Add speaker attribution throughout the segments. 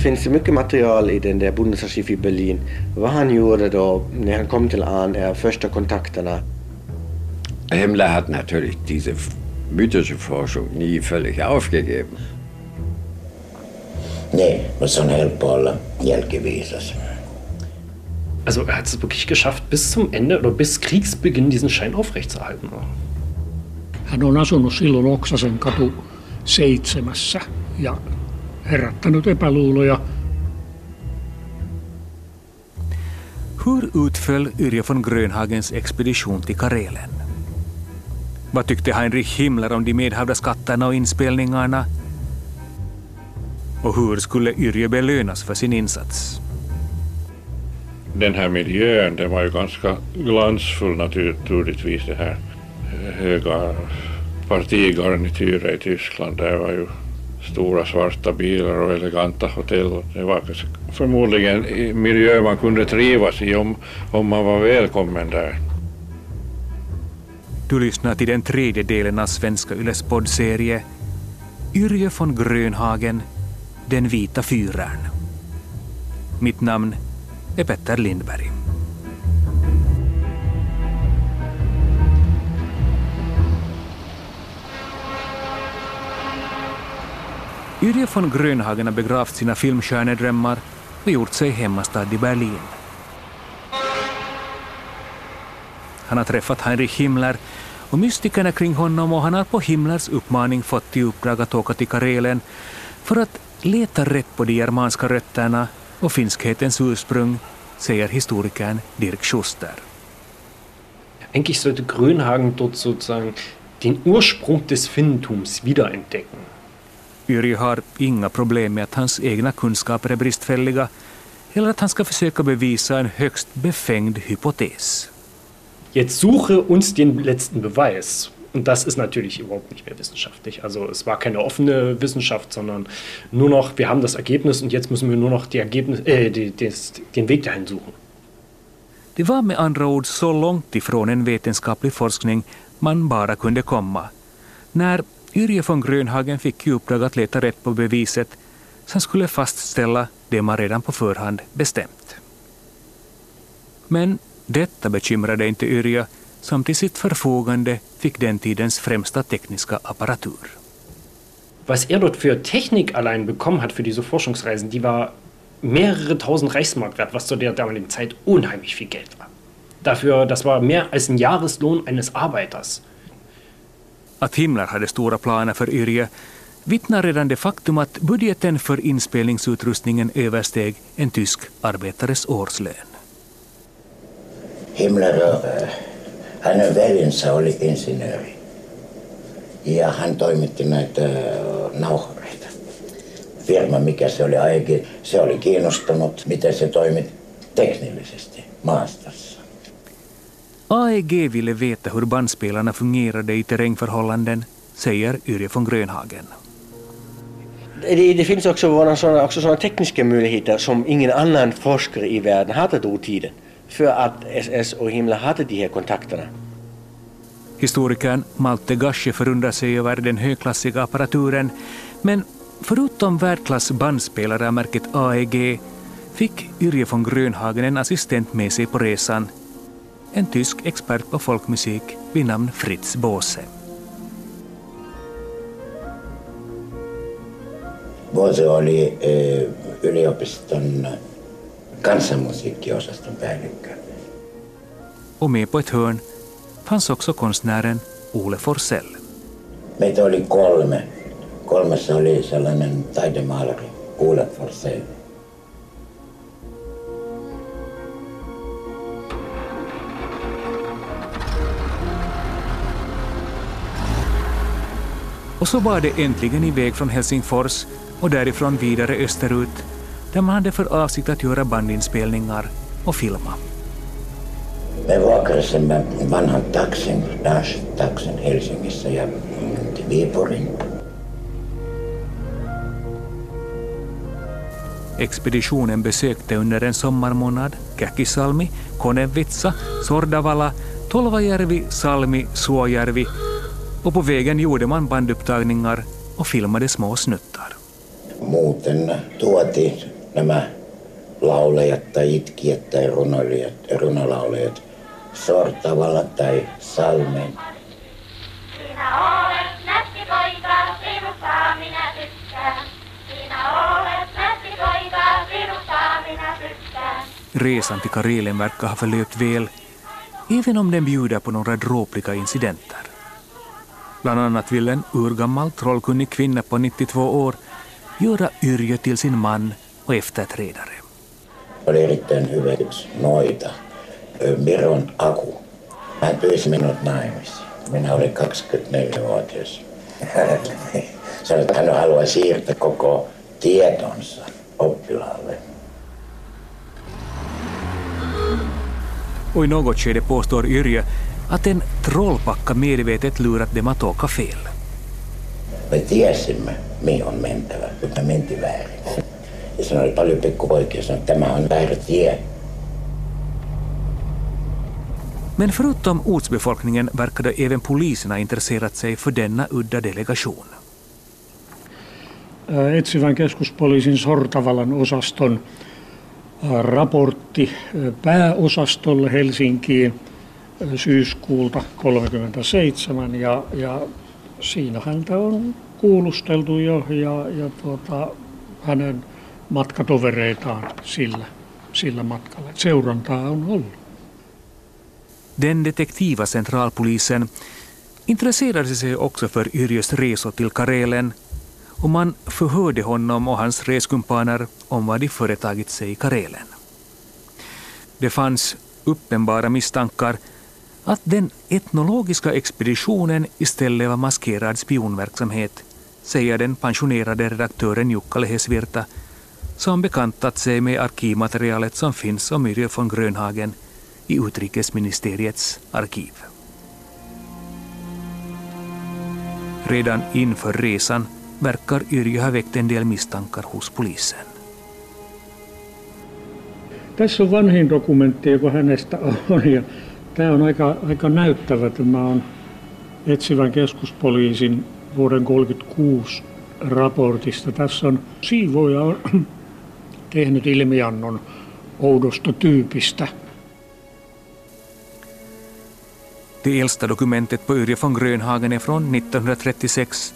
Speaker 1: finns det mycket material i den där Bundesarchiv i Berlin. Vad han gjorde då när han kom till Ahn, är första kontakterna.
Speaker 2: Himmler hat natürlich diese mythische Forschung nie völlig aufgegeben.
Speaker 3: Nej, men sån höll på alla jälkivisas.
Speaker 4: Also er hat es wirklich geschafft, bis zum Ende oder bis Kriegsbeginn diesen Schein aufrechtzuerhalten.
Speaker 5: Hän on asunut silloin Oksasen katu seitsemässä ja herättänyt epäluuloja.
Speaker 6: Hur utföll Yrje von Grönhagens expedition till Karelen? Vad tyckte Heinrich Himmler om de medhavda skatterna och inspelningarna? Och hur skulle Yrje belönas för sin insats?
Speaker 7: Den här miljön den var ju ganska glansfull naturligtvis. Det här höga partigarnityret i Tyskland. Det var ju stora svarta bilar och eleganta hotell. Det var förmodligen en miljö man kunde trivas i om, om man var välkommen där.
Speaker 6: Du lyssnar till den tredje delen av Svenska Yles poddserie Yrje von Grönhagen, Den vita fyraren. Mitt namn är Petter Lindberg. Yrje von Grönhagen har begravt sina filmstjärnedrömmar och gjort sig hemmastad i Berlin. Han har träffat Heinrich Himmler och mystikerna kring honom och han har på Himmlers uppmaning fått i uppdrag att åka till Karelen för att leta rätt på de germanska rötterna och finskhetens ursprung, säger historikern Dirk Schuster.
Speaker 4: Eigentlich sollte Grönhagen dort sozusagen den Ursprung des Finnentums wiederentdecken.
Speaker 6: Yrje har inga problem med att hans egna kunskaper är bristfälliga eller att han ska försöka bevisa en högst befängd hypotes.
Speaker 4: Jetzt suche uns den letzten Beweis. Und das ist natürlich überhaupt nicht mehr wissenschaftlich. Also es war keine offene Wissenschaft, sondern nur noch, wir haben das Ergebnis und jetzt müssen wir nur noch die Ergebnis, äh, die, des, den Weg dahin suchen.
Speaker 6: Det var med andra ord så långt ifrån en vetenskaplig forskning man bara kunde komma. När Yrje von Grönhagen fick i uppdrag att leta rätt på beviset som skulle fastställa det man redan på förhand bestämt. Men detta bekymrade inte Yrje som till sitt förfogande fick den tidens främsta tekniska apparatur.
Speaker 4: Was er dort für Technik allein bekommen hat für diese Forschungsreisen, die war mehrere tausend Reichsmark wert, was zu der damaligen Zeit unheimlich viel Geld war. Dafür, das war mehr als ein Jahreslohn eines Arbeiters.
Speaker 6: Att Himmler hade stora planer för Yrje vittnar redan det faktum att budgeten för inspelningsutrustningen översteg en tysk arbetares årslön.
Speaker 3: Himmler eh, hänen veljensä oli insinööri. Ja hän toimitti näitä eh, nauhareita. Firma, mikä se oli AEG, se oli kiinnostunut, miten se toimi teknillisesti maastossa.
Speaker 6: AEG ville veta hur bandspelarna fungerade i terrängförhållanden, säger Yrje von Grönhagen.
Speaker 1: Det, det finns också sådana, också sådana tekniska möjligheter som ingen annan forskare i världen hade då tiden. För att SS och Himmler hade de här kontakterna.
Speaker 6: Historikern Malte Gasche förundrar sig över den högklassiga apparaturen, men förutom världsklass bandspelare av märket AEG fick Yrje von Grönhagen en assistent med sig på resan, en tysk expert på folkmusik vid namn Fritz Båse.
Speaker 3: Båse oli eh, yliopiston kansanmusiikkiosaston päällikkö.
Speaker 6: Och med på ett hörn fanns också konstnären Ole Forsell.
Speaker 3: Meitä oli kolme. Kolmessa oli sellainen taidemaalari, Ole Forsell.
Speaker 6: Och så var det äntligen iväg från Helsingfors och därifrån vidare österut där man hade för avsikt att göra bandinspelningar och filma.
Speaker 3: Me vuokrasimme vanhan taksin, Dash-taksin Helsingissä ja Viipurin.
Speaker 6: Expeditionen besökte under en sommarmånad Käkisalmi, Konevitsa, Sordavala, Tolvajärvi, Salmi, Suojärvi och på vägen gjorde man bandupptagningar och filmade små snuttar.
Speaker 3: Muuten tuotiin nämä laulajat tai itkijät tai runoilijat, runolaulajat sortavalla tai salmeen.
Speaker 8: Sinä olet nätti poika, sinusta minä tykkään. Sinä olet nätti poika, sinusta minä tykkään.
Speaker 6: Resan till Karelen verkar ha förlöpt väl, även om den bjuder på några dråpliga incidenter. Bland annat vill en urgammal trollkunnig kvinna på 92 år göra Yrjö till sin man och efterträdare.
Speaker 3: Oli erittäin hyvä yksi noita, Miron Aku. Hän pyysi minut naimisiin. Minä olin 24-vuotias. Sanoi, että hän haluaa siirtää koko tietonsa oppilaalle.
Speaker 6: Och i något skede påstår Yrjö att en trollpacka medvetet lurat dem att åka fel.
Speaker 3: Me tiesimme, mihin on mentävä, mutta me mentiin väärin. Ja siinä oli paljon pikkupoikia sanoi, että tämä on väärä tie.
Speaker 6: Men förutom ortsbefolkningen verkade även polisen ha intresserat sig för denna udda delegation.
Speaker 5: Etsivän keskuspoliisin Sortavalan osaston raportti ää, pääosastolle Helsinkiin syyskuulta 37 ja, ja siinä häntä on kuulusteltu jo ja, ja tuota, hänen matkatovereitaan sillä, sillä matkalla. Seurantaa on ollut.
Speaker 6: Den detektiva centralpolisen intresserade sig också för Yrjös resor till Karelen och man förhörde honom och hans reskumpaner om vad de företagit sig i Karelen. Det fanns uppenbara misstankar att den etnologiska expeditionen istället var maskerad spionverksamhet, säger den pensionerade redaktören Jukka Lehesvirta, som bekantat sig med arkivmaterialet som finns om Yrjö von Grönhagen i utrikesministeriets arkiv. Redan inför resan verkar Yrjö ha väckt en del misstankar hos polisen.
Speaker 5: Tässä on vanhin dokumentti, joka hänestä on. Ja tämä on aika, aika näyttävä. Tämä on etsivän keskuspoliisin vuoden 1936 raportista. Tässä on siivoja on tehnyt ilmiannon oudosta tyypistä.
Speaker 6: Det äldsta dokumentet på Yrjö von Grönhagen är från 1936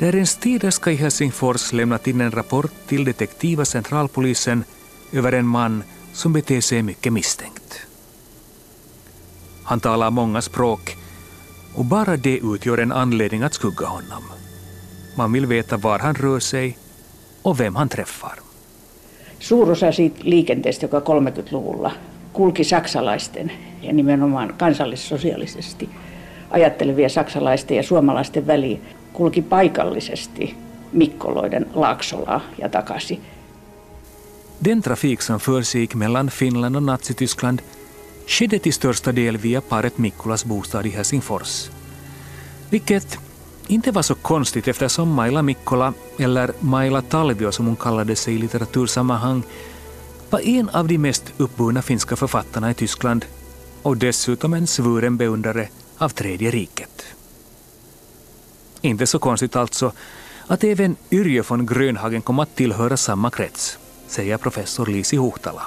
Speaker 6: där en städerska i Helsingfors lämnat in en rapport till detektiva centralpolisen över en man som beter sig mycket misstänkt. Han talar många språk och bara det utgör en anledning att skugga honom. Man vill veta var han rör sig och vem han träffar.
Speaker 9: Suurosa siitä liikenteestä, joka 30-luvulla kulki saksalaisten ja nimenomaan kansallissosiaalisesti ajattelevia saksalaisten ja suomalaisten väliin, kulki paikallisesti Mikkoloiden Laaksolaa ja takaisin.
Speaker 6: Den trafik som försiggick mellan Finland och Nazityskland skedde till största del via paret Mikkolas bostad i Helsingfors. Vilket inte var så konstigt eftersom Maila Mikkola, eller Maila Talvio som hon kallade sig i litteratursammanhang, var en av de mest uppburna finska författarna i Tyskland och dessutom en svuren beundrare av Tredje riket. Inte så konstigt alltså att även Yrjö von Grönhagen kom att tillhöra samma krets, säger professor Lisi Huhtala.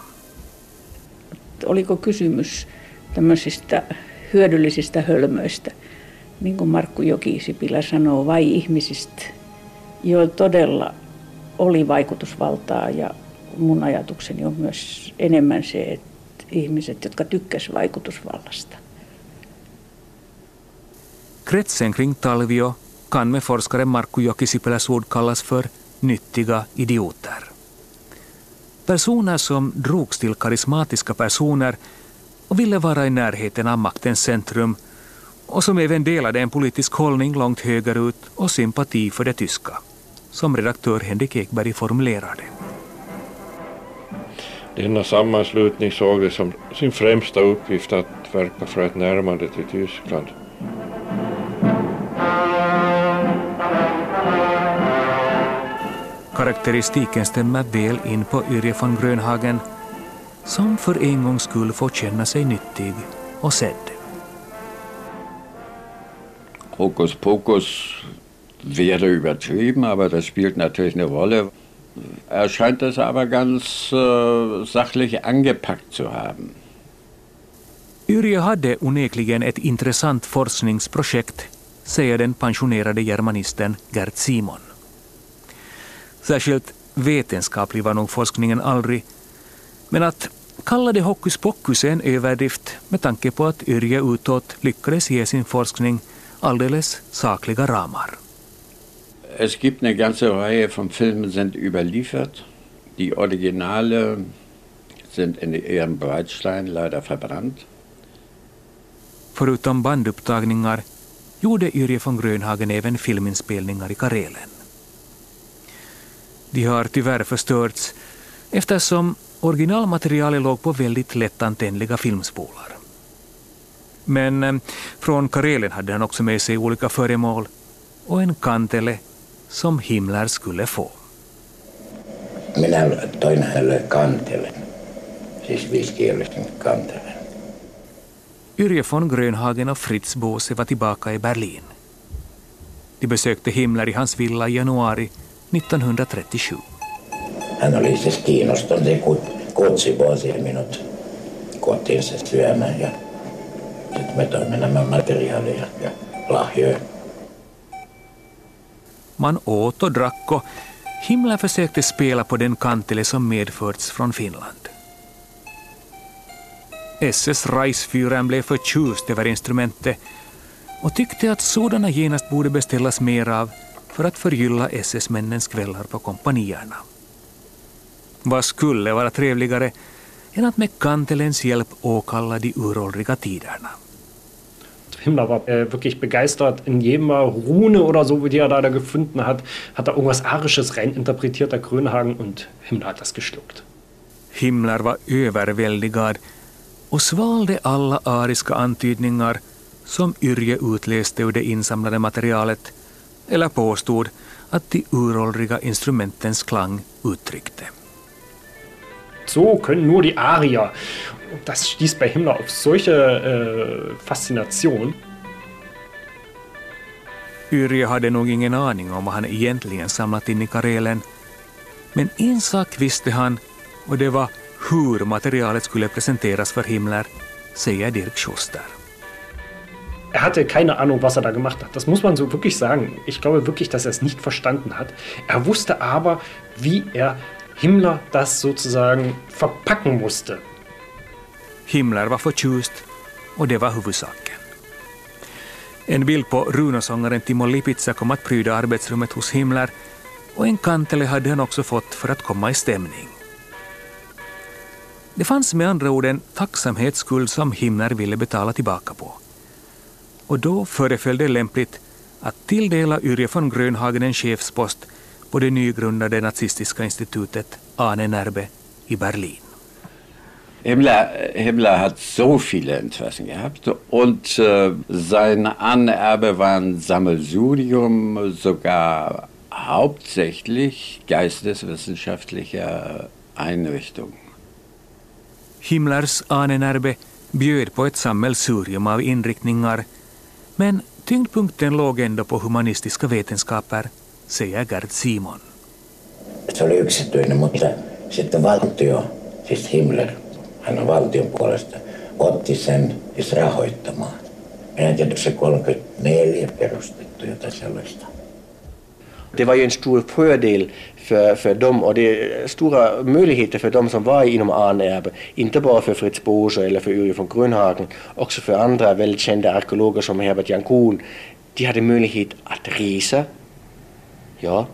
Speaker 9: Oliko kysymys tämmöisistä hyödyllisistä hölmöistä, niin kuin Markku Jokisipilä sanoo, vai ihmisistä, joilla todella oli vaikutusvaltaa ja mun ajatukseni on myös enemmän se, että ihmiset, jotka tykkäsivät vaikutusvallasta.
Speaker 6: Kretsen kring Talvio kan med forskaren Markku Jokisipeläs ord kallas för nyttiga idioter. Personer som drogs till karismatiska personer och ville vara i närheten av maktens centrum och som även delade en politisk hållning långt högerut och sympati för det tyska, som redaktör Henrik Ekberg formulerade.
Speaker 7: Denna sammanslutning såg det som sin främsta uppgift att verka för ett närmande till Tyskland.
Speaker 6: Karaktäristiken stämmer väl in på Yrje von Grönhagen som för en gångs skull får känna sig nyttig och sedd.
Speaker 2: Hokus Pokus wäre übertrieben, aber das spielt natürlich eine Rolle. Er scheint das aber ganz äh, sachlich angepackt zu haben.
Speaker 6: Yrjö hade onekligen ett intressant forskningsprojekt, säger den pensionerade germanisten Gert Simon. Särskilt vetenskaplig var nog forskningen aldrig, men att kalla det hokus pokus är en överdrift med tanke på att Yrjö utåt lyckades ge sin forskning alldeles sakliga ramar.
Speaker 2: Es gibt eine ganze Reihe von Filmen sind überliefert. Die Originale sind in Ehrenbreitstein leider verbrannt.
Speaker 6: Förutom bandupptagningar gjorde Yrje von Grönhagen även filminspelningar i Karelen. De har tyvärr förstörts eftersom originalmaterialet låg på väldigt lättantändliga filmspolar. Men eh, från Karelen hade han också med sig olika föremål och en kantele som Himmler skulle få.
Speaker 3: Minä toin hänelle kantelen, siis viisikielisen kantelen.
Speaker 6: Yrje von Grönhagen och Fritz Bose var tillbaka i Berlin. De besökte Himmler i hans villa i januari 1937.
Speaker 3: Hän oli siis kiinnostunut ja kut- kutsi vuosia minut kotiinsa syömään ja sitten me toimme nämä materiaalia ja lahjoja.
Speaker 6: Man åt och drack och Himmler försökte spela på den kantele som medförts från Finland. SS Reisfyren blev förtjust över instrumentet och tyckte att sådana genast borde beställas mer av för att förgylla SS-männens kvällar på kompanierna. Vad skulle vara trevligare än att med kantelens hjälp åkalla de uråldriga tiderna?
Speaker 4: Himmler war äh, wirklich begeistert. In jedem Rune oder so, die er da, da gefunden hat, hat er irgendwas Arisches reininterpretiert, der Grönhagen, und Himmler hat das geschluckt.
Speaker 6: Himmler var överväldigad och svalde alla ariska antydningar som Yrje utläste ur det insamlade materialet eller påstod att de uråldriga instrumentens klang uttryckte.
Speaker 4: So können nur die Arier. Und das stieß bei Himmler auf solche äh, Faszination.
Speaker 6: Yrje hade nog ingen aning om vad han egentligen samlat in i Karelen. Men en sak visste han och det var hur materialet skulle presenteras för Himmler, säger Dirk Schuster.
Speaker 4: Er hatte keine Ahnung, was er da gemacht hat. Das muss man so wirklich sagen. Ich glaube wirklich, dass er es nicht verstanden hat. Er wusste aber, wie er Himmler das sozusagen verpacken musste.
Speaker 6: Himmler var förtjust och det var huvudsaken. En bild på runosångaren Timo Lipitsa kom att pryda arbetsrummet hos Himmler och en kantele hade han också fått för att komma i stämning. Det fanns med andra ord en tacksamhetsskuld som Himmler ville betala tillbaka på. Och då föreföll det lämpligt att tilldela Yrje von Grönhagen en chefspost på det nygrundade nazistiska institutet Ane Nerbe i Berlin.
Speaker 2: Himmler, Himmler hat so viele Interessen gehabt und äh, sein Anerbe war ein Sammelsurium, sogar hauptsächlich geisteswissenschaftlicher Einrichtungen.
Speaker 6: Himmlers Ahnenerbe bjöd på ett sammelsurium av inriktningar, men tyngdpunkten låg ändå på humanistiska vetenskaper, säger Gerd Simon.
Speaker 3: Se oli yksityinen, mutta sitten valtio, siis Himmler, hän on valtion puolesta, otti sen siis rahoittamaan. Minä en tiedä, se 34 perustettu jotain sellaista.
Speaker 1: Det var ju en stor fördel för, för dem och det är stora möjligheter för dem som var inom Arnerbe. Inte bara för Fritz Bose eller för Uri von Grönhagen, också för andra väldigt kända arkeologer som Herbert Jankun. De hade möjlighet att resa. Ja,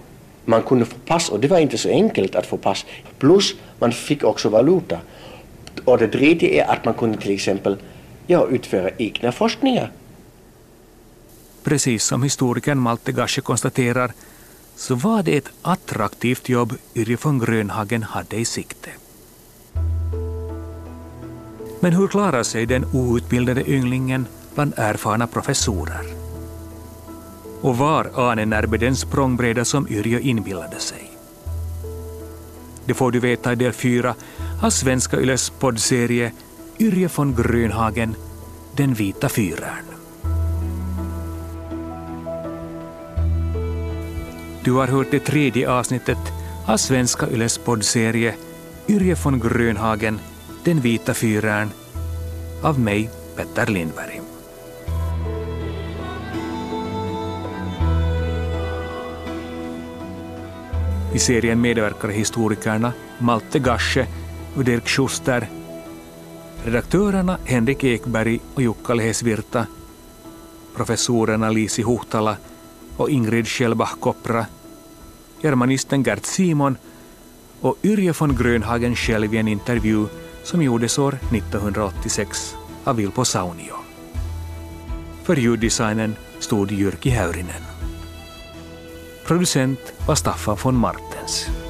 Speaker 1: man kunde få pass och det var inte så enkelt att få pass. Plus man fick också valuta. Och det tredje är att man kunde till exempel ja, utföra egna forskningar.
Speaker 6: Precis som historikern Malte Gasche konstaterar så var det ett attraktivt jobb Yrje von Grönhagen hade i sikte. Men hur klarar sig den outbildade ynglingen bland erfarna professorer? Och var anenärbe den språngbräda som Yrjö inbillade sig? Det får du veta i del 4 av Svenska Yles poddserie Yrje von Grönhagen, Den vita fyraren. Du har hört det tredje avsnittet av svenska Yles poddserie Yrje von Grönhagen, Den vita fyraren, av mig, Petter Lindberg. I serien medverkar historikerna Malte Gasche och Dirk Schuster, redaktörerna Henrik Ekberg och Jukka Lehesvirta, professorerna Lisi Huhtala och Ingrid Schellbach-Kopra, germanisten Gert Simon och Yrje von Grönhagen själv i en intervju som gjordes år 1986 av Vilpo Saunio. För ljuddesignen stod Jyrki Häyrinen. Producent var Staffan von Martens.